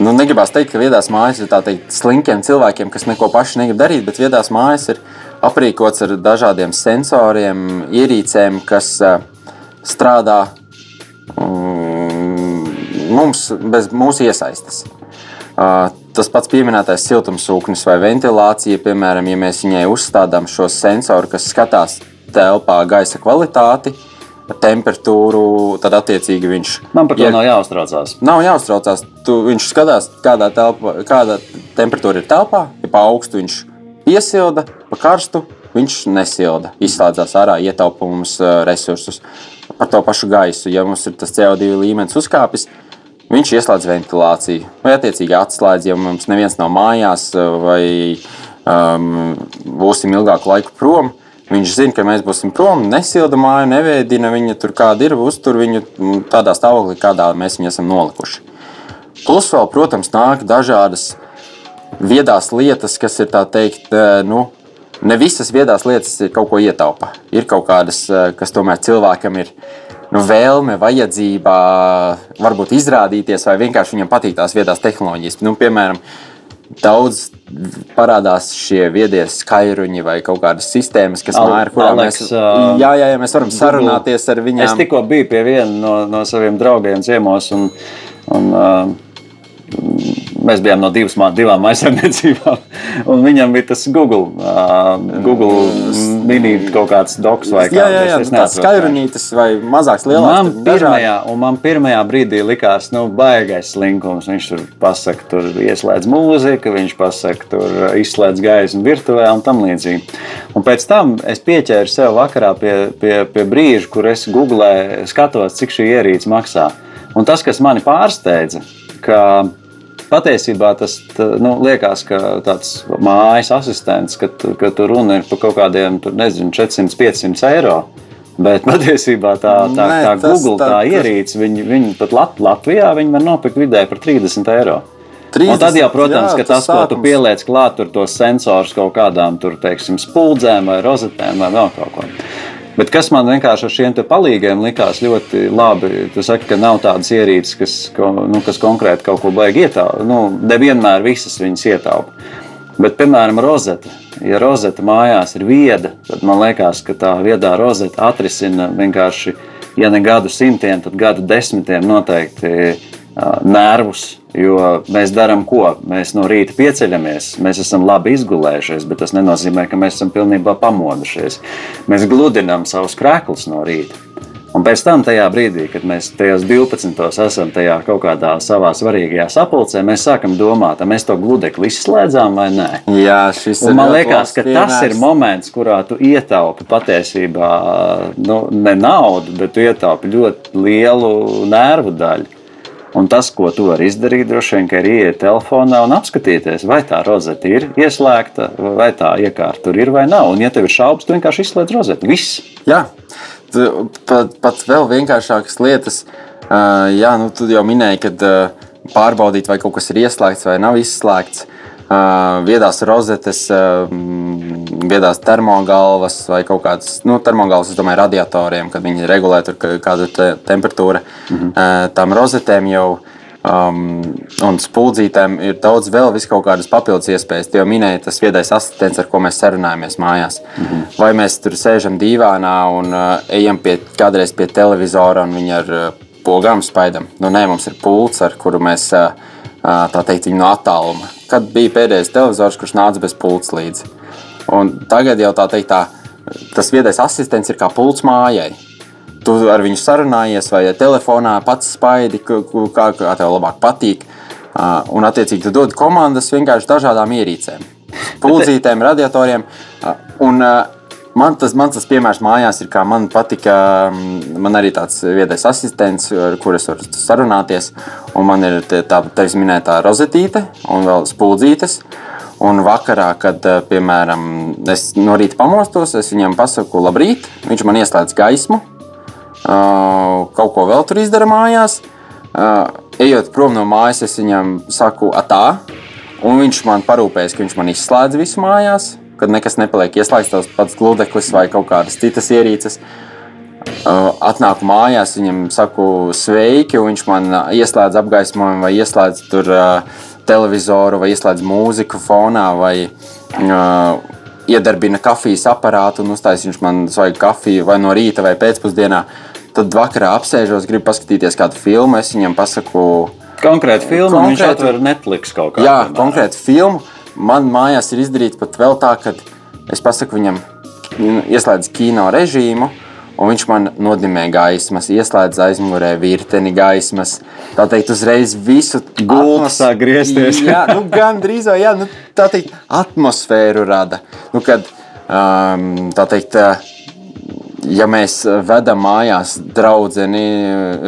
Nu, negribās teikt, ka viedās mājas ir teikt, slinkiem cilvēkiem, kas neko paši negrib darīt, bet viedās mājas ir aprīkots ar dažādiem sensoriem, ierīcēm, kas strādā mums bez mūsu iesaistes. Tas pats pieminētais siltumsūknis vai ventilācija, piemēram, ja mēs viņai uzstādām šo sensoru, kas skatās telpā gaisa kvalitāti, temperatūru, tad attiecīgi viņš Man par to Ja- nav jāuztraucās. Nav jāuztraucās. Tu, viņš skatās, kādā telpā, kāda temperatūra ir telpā. Ja pa augstu viņš piesilda, pa karstu viņš nesilda. Izslēdzās ārā, ietaupa mums ā, resursus. Par to pašu gaisu. Ja mums ir tas CO2 līmenis uzkāpis, viņš ieslēdz ventilāciju. Vai attiecīgi atslēdz, ja mums neviens nav mājās vai um, būsim ilgāku laiku prom. Viņš zina, ka mēs būsim prom, nesilda māju, neveidina viņa tur kāda ir, uztur viņu tādā stāvoklī, kādā mēs viņu esam nolikuši. Plus vēl, protams, nāk dažādas viedās lietas, kas ir tā teikt, eh, nu, ne visas viedās lietas ir kaut ko ietaupa. Ir kaut kādas, eh, kas tomēr cilvēkam ir nu, vēlme, vajadzība, varbūt izrādīties, vai vienkārši viņam patīk tās viedās tehnoloģijas. Nu, piemēram, daudz parādās šie viedie skairuņi vai kaut kādas sistēmas, kas māja, ar kurām Alex, mēs, jā, jā, jā, mēs varam sarunāties ar Es viņiem. tikko biju pie viena no, no saviem draugiem ciemos. Un, un, uh, Mēs bijām no divas, divām aizsardzībām. Viņam bija tas Google, uh, Google mini kaut kāds doks vai Jā, jā, jā, es tāds skairuņītis vai mazāks, lielāks. Man pirmajā, un man pirmajā brīdī likās, nu, baigais slinkums. Viņš tur pasakā, tur ieslēdz mūziku, viņš pasakā, tur izslēdz gaismu virtuvē un tam līdzīgi. Un pēc tam es pieķēru sev vakarā pie, pie, pie brīža, kur es googlēju, skatos, cik šī ierīce maksā. Un tas, kas mani pārsteidza, ka patiesībā tas nu, liekas, ka tāds mājas asistents, ka, tu- ka tur runa ir par kaut kādiem, tur, nezinu, 400, 500 eiro. Bet patiesībā tā, tā, Nē, tā tas Google tā- tā, tas- ierīce, viņi, viņi pat Lat Latvijā viņi var nopirkt vidēji par 30 eiro. 30, Un tad jau, protams, jā, ka tas, ko tu sākums. pieliec klāt, tur tos sensors kaut kādām tur, teiksim, spuldzēm vai rozetēm vai vēl kaut ko. Bet kas man vienkārši ar šiem palīgiem likās ļoti labi, tu saki, ka nav tādas ierīces, kas, ko, nu, kas konkrēti kaut ko baigi ietaupa. Nu, nevienmēr visas viņas ietaupa. Bet, piemēram, rozete. Ja rozete mājās ir vieda, tad man liekas, ka tā viedā rozete atrisina vienkārši, ja ne gadu simtiem, tad gadu desmitiem noteikti nervus. Jo mēs darām ko? Mēs no rīta pieceļamies, mēs esam labi izgulējušies, bet tas nenozīmē, ka mēs esam pilnībā pamodušies. Mēs gludinām savus krēklus no rīta. Un pēc tam, tajā brīdī, kad mēs tajos 12. esam tajā kaut kādā savā svarīgajā sapulcē, mēs sākam domāt, vai mēs to gludekli izslēdzām vai nē. Jā, šis Un ir man liekas, ka tas ir piemērs. moments, kurā tu ietaupi patiesībā nu, ne naudu, bet tu ietaupi ļoti lielu nervu daļu. Un tas, ko tu vari izdarīt, droši vien, ir ieiet telefonā un apskatīties, vai tā rozete ir ieslēgta, vai tā iekārta tur ir vai nav. Un, ja tev ir šaubas, tu vienkārši izslēdz rozeti. Viss. Jā, pat, pat vēl vienkāršākas lietas. Uh, jā, nu, tu jau minēji, ka uh, pārbaudīt, vai kaut kas ir ieslēgts vai nav izslēgts. Uh, viedās rozetes, viedās termogalvas vai kaut kādas nu, termogalvas, es domāju, radiatoriem, kad viņi regulē tur ka- kādu te, temperatūru. Mm -hmm. Tām rozetēm jau um, un spuldzītēm ir daudz vēl kaut kādas papildus iespējas. Tie jau minēja tas viedais asistents, ar ko mēs sarunājamies mājās. Mm -hmm. Vai mēs tur sēžam dīvānā un uh, ejam pie, kādreiz pie televizora un viņi ar uh, pogām spaidam. Nu, nē, mums ir pults, ar kuru mēs uh, tā teikt viņu no attāluma. Kad bija pēdējais televizors, kurš nāca bez pults līdzi? Un tagad jau tā teikt, tā, tas viedais asistents ir kā pults mājai. Tu ar viņu sarunājies, vai telefonā pats spaidi, kā, kā tev labāk patīk. Un, attiecīgi, tu dod komandas vienkārši dažādām ierīcēm, pulcītēm, radiatoriem. Un, man, tas, man tas piemērs mājās ir, kā man patika. Man arī tāds viedais asistents, ar kuru es varu sarunāties. Un man ir tā tevis minētā rozetīte un vēl spuldzītes. Un vakarā, kad, eh, piemēram, es no rīta pamostos, es viņam pasaku, labrīt, viņš man ieslēdz gaismu, Uh, kaut ko vēl tur izdara mājās. Uh, ejot prom no mājas, es viņam saku, atā, un viņš man parūpējas, ka viņš man izslēdz visu mājās, kad nekas nepaliek ieslēgts, tas pats gludeklis vai kaut kādas citas ierīces. Atnāku mājās, viņam saku, sveiki, un viņš man ieslēdz apgaismojumu, vai ieslēdz tur uh, televizoru, vai ieslēdz mūziku fonā, vai uh, iedarbina kafijas aparātu un uztaisīs man svaigu kafiju vai no rīta vai pēcpusdienā. Tad vakarā apsēžos, gribu paskatīties kādu filmu. Es viņam pasaku, Konkrēti filmu, un viņš Konkrētu- atver Netflix kaut kādā jā, konkrēti filmu. Man mājās ir izdarīts pat vēl tā, ka es pasaku viņam, ieslēdz kino režīmu. Un viņš man nodimē gaismas, ieslēdz aizmugurē virteni gaismas. Tā teikt, uzreiz visu Gulta sāk griezties. jā, nu, gan drīz vai jā, nu, tā teikt, atmosfēru rada. Nu, kad, um, tā teikt, uh, ja mēs vedam mājās draugu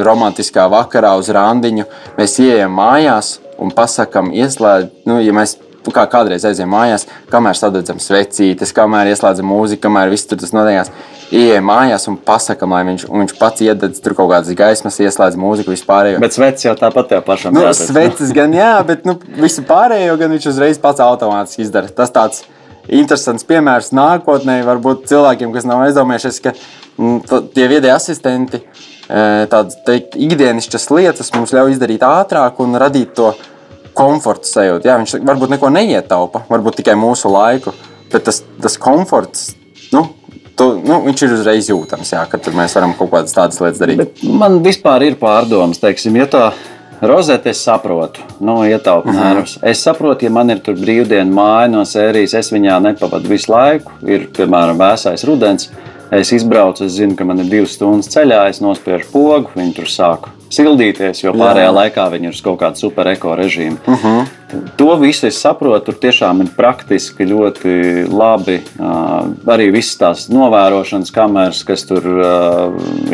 romantiskā vakarā uz randiņu, mēs ienākam mājās un pasakām, ieslēdz, nu, ja mēs nu, kā kādreiz aizējām mājās, kamēr sadedzam svecītes, kamēr ieslēdzam mūziku, kamēr viss tur tas notiekās. Ienākam mājās un pasakām, lai viņš, viņš pats iededz tur kaut kādas gaismas, ieslēdz mūziku, vispār. Bet svets jau tāpat tev pašam. Nu, jātaisa. sveces gan jā, bet nu, visu pārējo gan viņš uzreiz pats automātiski izdara. Tas tāds interesants piemērs nākotnē, varbūt cilvēkiem, kas nav aizdomējušies, ka mm, to- tie viedie asistenti, e, tādas ikdienišķas lietas mums ļauj izdarīt ātrāk un radīt to komforta sajūtu. Jā, viņš varbūt neko neietaupa, varbūt tikai mūsu laiku, bet tas, tas komforts, nu, tu, nu, viņš ir uzreiz jūtams, jā, kad tur mēs varam kaut kādas tādas lietas darīt. Bet man vispār ir pārdomas, teiksim, ja tā rozete es saprotu, nu, ietaupu Mhm. nervus. Es saprotu, ja man ir tur brīvdiena māja no sērijas, es viņā nepavadu visu laiku. Ir, piemēram, vēsais rudens. Es izbraucu, es zinu, ka man ir divas stundas ceļā, es nospiežu pogu, viņi tur sāk sildīties, jo pārējā laikā viņi ir uz kaut kāda super eko režīma. Uh -huh. To visu es saprotu. Tur tiešām ir praktiski ļoti labi. Arī visas tās novērošanas kameras, kas tur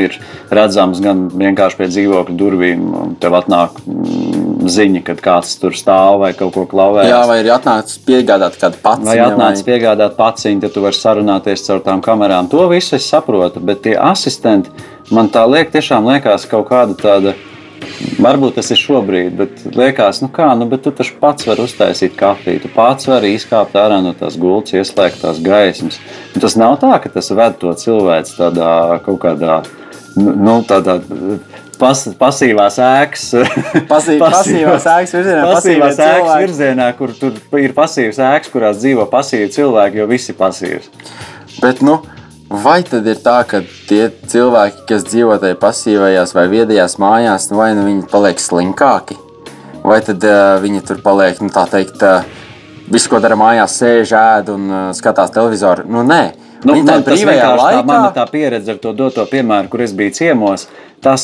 ir redzamas gan vienkārši pie dzīvokļa durvīm, tev atnāk mm, ziņa, kad kāds tur stāv vai kaut ko klauvē. Jā, vai ir atnācis piegādāt kādu pats? Vai atnācis piegādāt paciņu, tad tu vari sarunāties caur tām kamerām. To visu es saprotu, bet tie asistenti man tā liek, tiešām liekas kaut kāda tāda. Varbūt tas ir šobrīd, bet liekas, nu kā, nu, bet tu taču pats vari uztaisīt kafiju. Tu pats vari izkāpt ārā no tās gultas, ieslēgt tās gaismas. Un tas nav tā, ka tas ved to cilvēku tādā kaut kādā, nu, nu, tādā pas, pasīvās ēkas. Pasī- pasīvās ēkas virzienā, Pasīvās ēkas virzienā, kur tur ir pasīvas ēkas, kurās dzīvo pasīvi cilvēki, jo visi pasīvs. Bet, nu, vai tad ir tā, ka tie cilvēki, kas dzīvo tajā pasīvajās vai viedajās mājās, nu, vai nu viņi paliek slinkāki, vai tad uh, viņi tur paliek, nu, tā teikt, uh, visu, ko dara mājās, sēž, ēd un uh, skatās televizoru? Nu, nē. Nu, viņi tas brīvajā tā, laikā, man ir tā pieredze ar to doto piemēru, kur es biju ciemos. Tas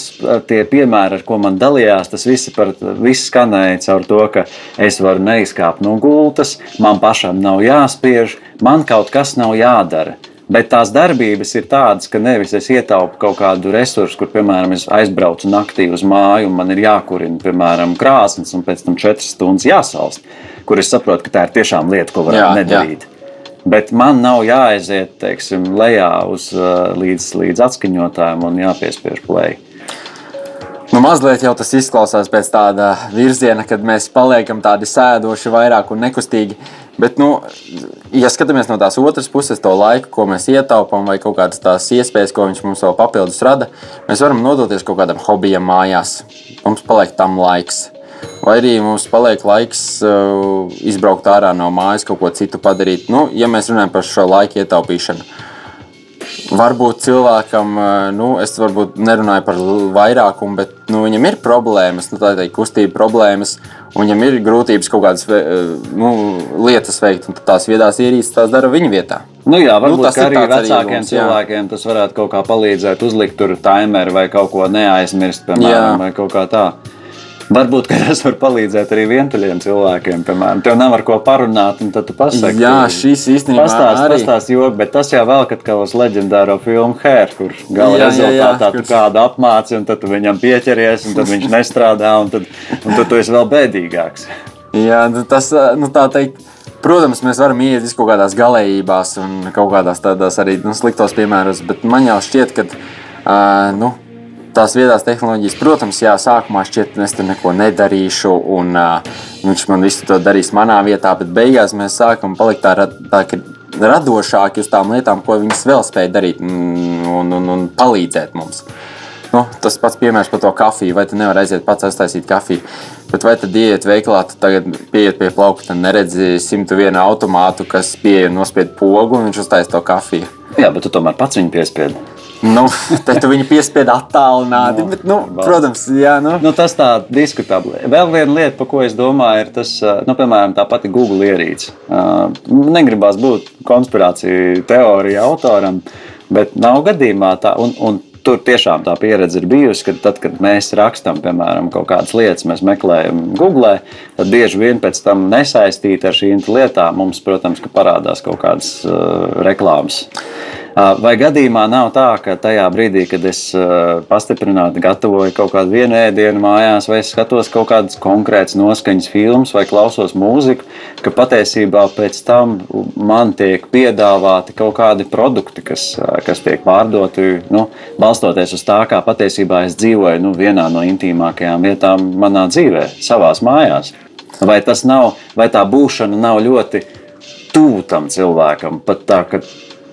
tie piemēri, ar ko man dalījās, tas viss, par, viss skanēja caur to, ka es varu neizkāpt no gultas, man pašam nav jāspiež, man kaut kas nav jādara. Bet tās darbības ir tādas, ka nevis es ietaupu kaut kādu resursu, kur, piemēram, es aizbraucu naktī uz māju, un man ir jākurina, piemēram, krāsnes, un pēc tam četras stundas jāsalst, kur es saprotu, ka tā ir tiešām lieta, ko Jā, varētu jā. nedarīt. Bet man nav jāaiziet teiksim, lejā uz, līdz, līdz atskaņotājiem un jāpiespiež play. Nu, mazliet jau tas izklausās pēc tāda virziena, kad mēs paliekam tādi sēdoši, vairāk un nekustīgi. Bet, nu, ja skatāmies no tās otras puses, to laiku, ko mēs ietaupām, vai kaut kādas tās iespējas, ko viņš mums vēl papildus rada, mēs varam nodoties kaut kādam hobijam mājās. Mums paliek tam laiks. Vai arī mums paliek laiks uh, izbraukt ārā no mājas, kaut ko citu padarīt. Nu, ja mēs runājam par šo laiku ietaupīšanu, Varbūt cilvēkam, nu, es varbūt nerunāju par vairākumu, bet nu, viņam ir problēmas, nu, tādas kustība problēmas, un viņam ir grūtības kaut kādas nu, lietas veikt, un tās viedās ierīces tās dara viņa vietā. Nu, jā, varbūt nu, tas arī vecākiem arī mums, cilvēkiem tas varētu kaut kā palīdzēt, uzlikt tur timeru vai kaut ko neaizmirst, piemēram, jā. vai kaut kā tādu. Varbūt tas var palīdzēt arī vientuļiem cilvēkiem. Piemēram, tev nav ar ko parunāt, un tad tu pasaki, Jā, šis īstenībā pastāst, arī pastāst joku, bet tas jau vēl kā uz leģendāro filmu Hair, kur gala jā, rezultātā jā, jā, tu kādu apmāci, un tad tu viņam pieķeries, un tad viņš nestrādā, un tad, un tad tu esi vēl bēdīgāks. Jā, nu tas nu, tā teikt. Protams, mēs varam iet uz kaut kādās galējībās un kaut kādās tādās arī nu, sliktos piemēros, bet man jau šķiet, ka uh, nu, tās viedās tehnoloģijas, protams, jā, sākumā šķiet, ka es tur neko nedarīšu, un uh, viņš man visu to darīs manā vietā, bet beigās mēs sākam palikt tā, tā radošāki uz tām lietām, ko viņas vēl spēj darīt un, un, un, palīdzēt mums. Nu, tas pats piemērs par to kafiju. Vai tu nevari aiziet pats aiztaisīt kafiju? Bet vai tad iet veikalā, tu tagad pieiet pie plaukta un neredzi 101 automātu, kas pieeja un nospied pogu un viņš uztaisa to kafiju? Jā, bet tu tomēr pats viņu piespiedi. Nu, te tu viņu piespiedu attālināti. Nu, bet, nu, protams, jā, nu. Nu, tas tā diskutabli. Vēl viena lieta, par ko es domāju, ir tas, nu, piemēram, tā pati Google ierīce. Negribās būt konspirāciju teorija autoram, bet nav gadījumā tā. Un, un tur tiešām tā pieredze ir bijusi, ka tad, kad mēs rakstām, piemēram, kaut kādas lietas, mēs meklējam Google, tad bieži vien pēc tam nesaistīti ar šīm lietām mums, protams, parādās kaut kādas uh, reklāmas. Vai gadījumā nav tā, ka tajā brīdī, kad es pastiprināti gatavoju kaut kādu vienu ēdienu mājās, vai es skatos kaut kādas konkrētas noskaņas filmas vai klausos mūziku, ka patiesībā pēc tam man tiek piedāvāti kaut kādi produkti, kas, kas tiek pārdoti, nu, balstoties uz tā, kā patiesībā es dzīvoju nu, vienā no intīmākajām vietām manā dzīvē, savās mājās. Vai tas nav, vai tā būšana nav ļoti tuvu tam cilvēkam, pat tā, ka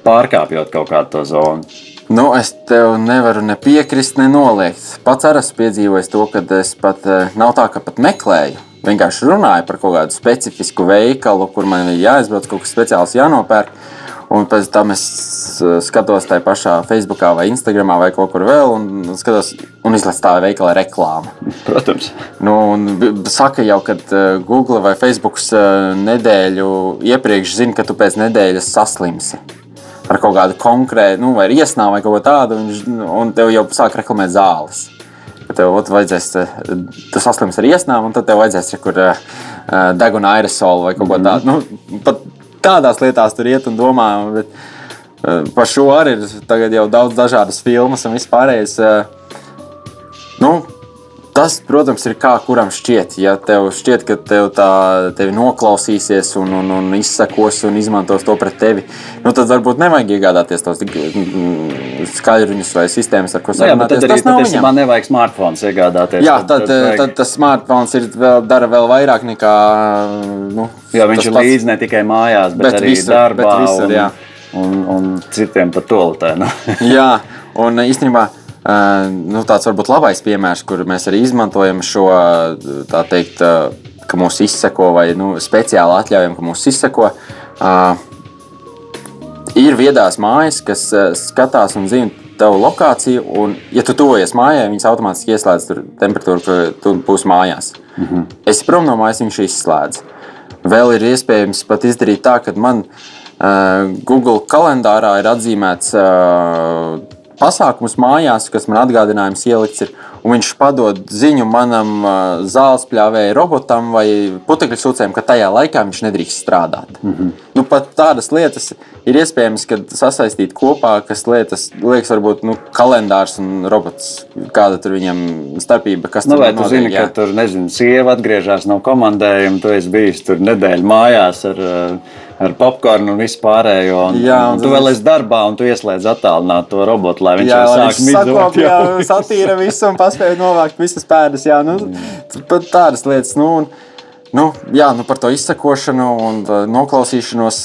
pārkāpjot kaut kādu to zonu. Nu, es tev nevaru ne piekrist, ne noliegt. Pats arī esmu piedzīvojis to, ka es pat eh, nav tā, ka pat meklēju. Vienkārši runāju par kaut kādu specifisku veikalu, kur man ir jāizbrauc, kaut kas speciāls jānopērk. Un pēc tam es eh, skatos tajā pašā Facebook vai Instagram vai kaut kur vēl, un skatos, un izlasu tā veikala reklāmu. Protams. Nu, saka jau, ka eh, Google vai Facebook nedēļu iepriekš zina, ka tu pēc nedēļas saslimsi ar kaut kādu konkrētu, nu, vai iesnāvu vai kaut ko tādu, un, un tev jau sāk reklamēt zāles. Tev ot, vajadzēs, tu saslims ar iesnām, un tad tev vajadzēs kur uh, deguna aerosolu vai kaut ko tādu. Nu, pat tādās lietās tur iet un domā. Bet, uh, par šo arī ir jau daudz dažādas filmas un vispārējais. Uh, nu, Tas, protams, ir kā kuram šķiet. Ja tev šķiet, ka tev tā tevi noklausīsies un, un, un izsekos un izmantos to pret tevi, nu, tad varbūt nevajag iegādāties tos mm, skaļruņus vai sistēmas, ar ko sarunāties. Tas nav viņam. Man nevajag smartphones iegādāties. Jā, tad, tad, tad, vajag... tad tas smartphones ir vēl, dara vēl vairāk nekā. Nu, jā, viņš ir līdzi ne tikai mājās, bet, bet arī visur, darbā bet visur, un, un, un, citiem pat toaletē. Nu. jā, un īstenībā. Nu, tāds varbūt labais piemērs, kur mēs arī izmantojam šo tā teikt, ka mūs izseko vai nu, speciāli atļaujam, ka mūs izseko. Ir viedās mājas, kas skatās un zina tavu lokāciju, un, ja tu tuvojies mājai, viņas automātiski ieslēdz temperatūru, ka tu būsi mājās. Mm -hmm. Es prom no mājas viņš izslēdz. Vēl ir iespējams pat izdarīt tā, ka man uh, Google kalendārā ir atzīmēts uh, pasākums mājās, kas man atgādinājums ielikts. Ir, un viņš padod ziņu manam uh, zāles pļāvēja robotam vai putekļu sūcējam, ka tajā laikā viņš nedrīkst strādāt. Mm -hmm. nu, pat tādas lietas ir iespējams, sasaistīt kopā, kas lietas, liekas, varbūt nu, kalendārs un robots. Kāda tur viņam starpība? Kas nu, vai tu zini, jā? ka tur nezinu, sieva atgriežas no komandējuma, tu esi bijis tur nedēļu mājās ar. Uh, ar popkornu un visu pārējo. Un, Jā, un, un tu vēl esi darbā, un tu ieslēdz attālināt to robotu, lai viņš Jā, jau lai sāk viņš midzot. sakopja, satīra visu un paspēja novākt visas pēdas. Jā, nu, pat tādas lietas. Nu, un, nu, jā, nu, par to izsakošanu un uh, noklausīšanos,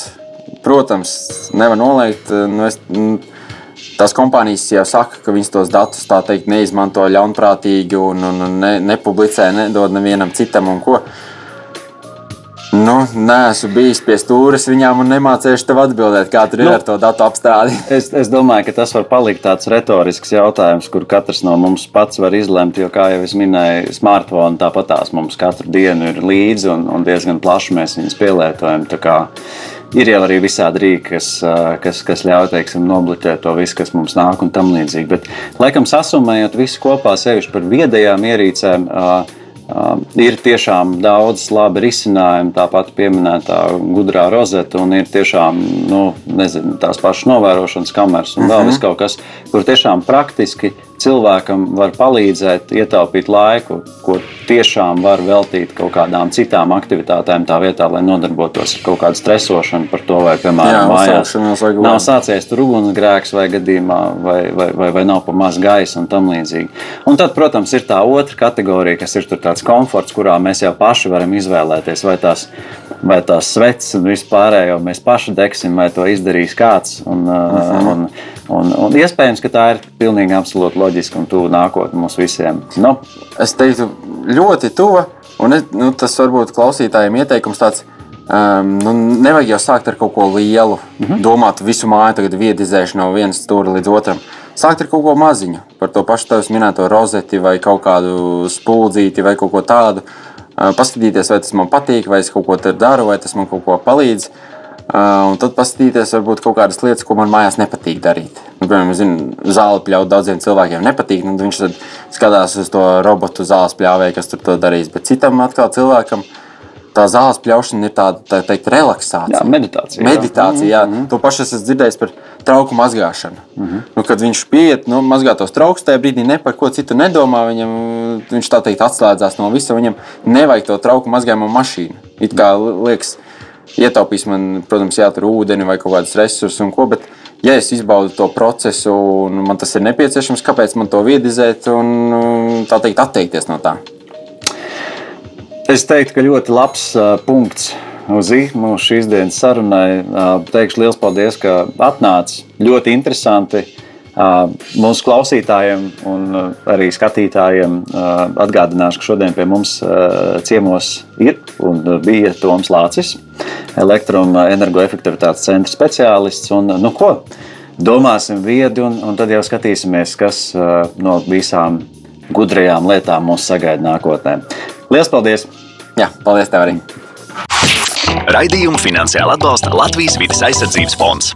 protams, nevar noliegt. uh, Nu, es, mm, Tās kompānijas jau saka, ka viņas tos datus teikt neizmanto ļaunprātīgi un, un, un ne, nepublicē, nedod nevienam citam un ko. Nu, nē, esmu bijis pie stūres viņām un nemācījuši tev atbildēt, kā tur ir Nu. ar to datu apstrādi. Es, es domāju, ka tas var palikt tāds retorisks jautājums, kur katrs no mums pats var izlemt. Jo, kā jau es minēju, smartphone tāpat tās mums katru dienu ir līdzi un, un diezgan plaši mēs viņus pielietojam. Ir jau arī visādi rīki, kas, kas, kas ļauj teiksim, nobloķēt to visu, kas mums nāk un tam līdzīgi. Bet, laikam, sasumējot visu kopā, sevišķi par viedajām ierīcēm, ā, Uh, ir tiešām daudz labi risinājumi, tāpat pieminētā gudrā rozeta, un ir tiešām nu, nezinu, tās pašas novērošanas kameras un vēl vis kaut kas, kur tiešām praktiski cilvēkam var palīdzēt ietaupīt laiku, ko tiešām var veltīt kaut kādām citām aktivitātēm, tā vietā, lai nodarbotos ar kaut kādu stresošanu par to, vai, Jā, piemēram, mājās vai kaut nav sācies tur ugunsgrēks vai gadījumā, vai, vai, vai, vai nav pa maz gaisa un tam līdzīgi. Un tad, protams, ir tā otra kategorija, kas ir tāds komforts, kurā mēs jau paši varam izvēlēties, vai tās, vai tās sveces un vispārējo mēs paši degsim, vai to izdarīs kāds. Un, uh Mhm. -huh. un, un, un iespējams, ka tā ir pilnīgi absolūti loģiska un tuvu nākotnē mums visiem. Nu, Es teiktu, ļoti tuva. Un es, nu, tas varbūt klausītājiem ieteikums tāds. Um, nu, nevajag jau sākt ar kaut ko lielu, mm -hmm. domāt visu māju, tagad viedizēšu no vienas stūra līdz otram. Sākt ar kaut ko maziņu, par to pašu tevis minēto rozeti vai kaut kādu spuldzīti vai kaut ko tādu. Uh, paskatīties, vai tas man patīk, vai es kaut ko tur daru, vai tas man kaut ko palīdz. Uh, un tad paskatīties, varbūt kaut kādas lietas, ko man mājās nepatīk darīt. Nu, piemēram, zinu, zāle pļaut daudziem cilvēkiem nepatīk. Nu, viņš tad skatās uz to robotu zāles pļāvēju, kas tur to darīs. Bet citam atkal cilvēkam tā zāles pļaušana ir tāda tā teikt, relaksācija. jā, meditācija. Meditācija, jā. Mm -hmm. To pašu es esmu dzirdējis par trauku mazgāšanu. Mm -hmm. nu, kad viņš pieiet, nu, mazgā tos traukus, tajā brīdī ne par ko citu nedomā. Viņam, viņš tā teikt atslēdzās no visa. Viņam nevajag to trauku mazgājumu mašīnu. It kā liekas, ietaupīs man, protams, jātur ūdeni vai kaut kādus resursus un ko. Bet, ja es izbaudu to procesu un man tas ir nepieciešams, kāpēc man to viedizēt un tā teikt atteikties no tā? Es teiktu, ka ļoti labs uh, punkts uz mūsu šīs dienas sarunai. Uh, teikšu liels paldies, ka atnāci. Ļoti interesanti. Uh, mūsu klausītājiem un arī skatītājiem atgādināšu, ka šodien pie mums ciemos ir un bija Toms Lācis, elektroenergoefektivitātes centra speciālists. Un, nu, ko? Domāsim viedi, un, un tad jau skatīsimies, kas no visām gudrajām lietām mūs sagaida nākotnē. Lielas paldies! Jā, paldies tev arī! Raidījumu finansiāli atbalsta Latvijas vidas aizsardzības fonds.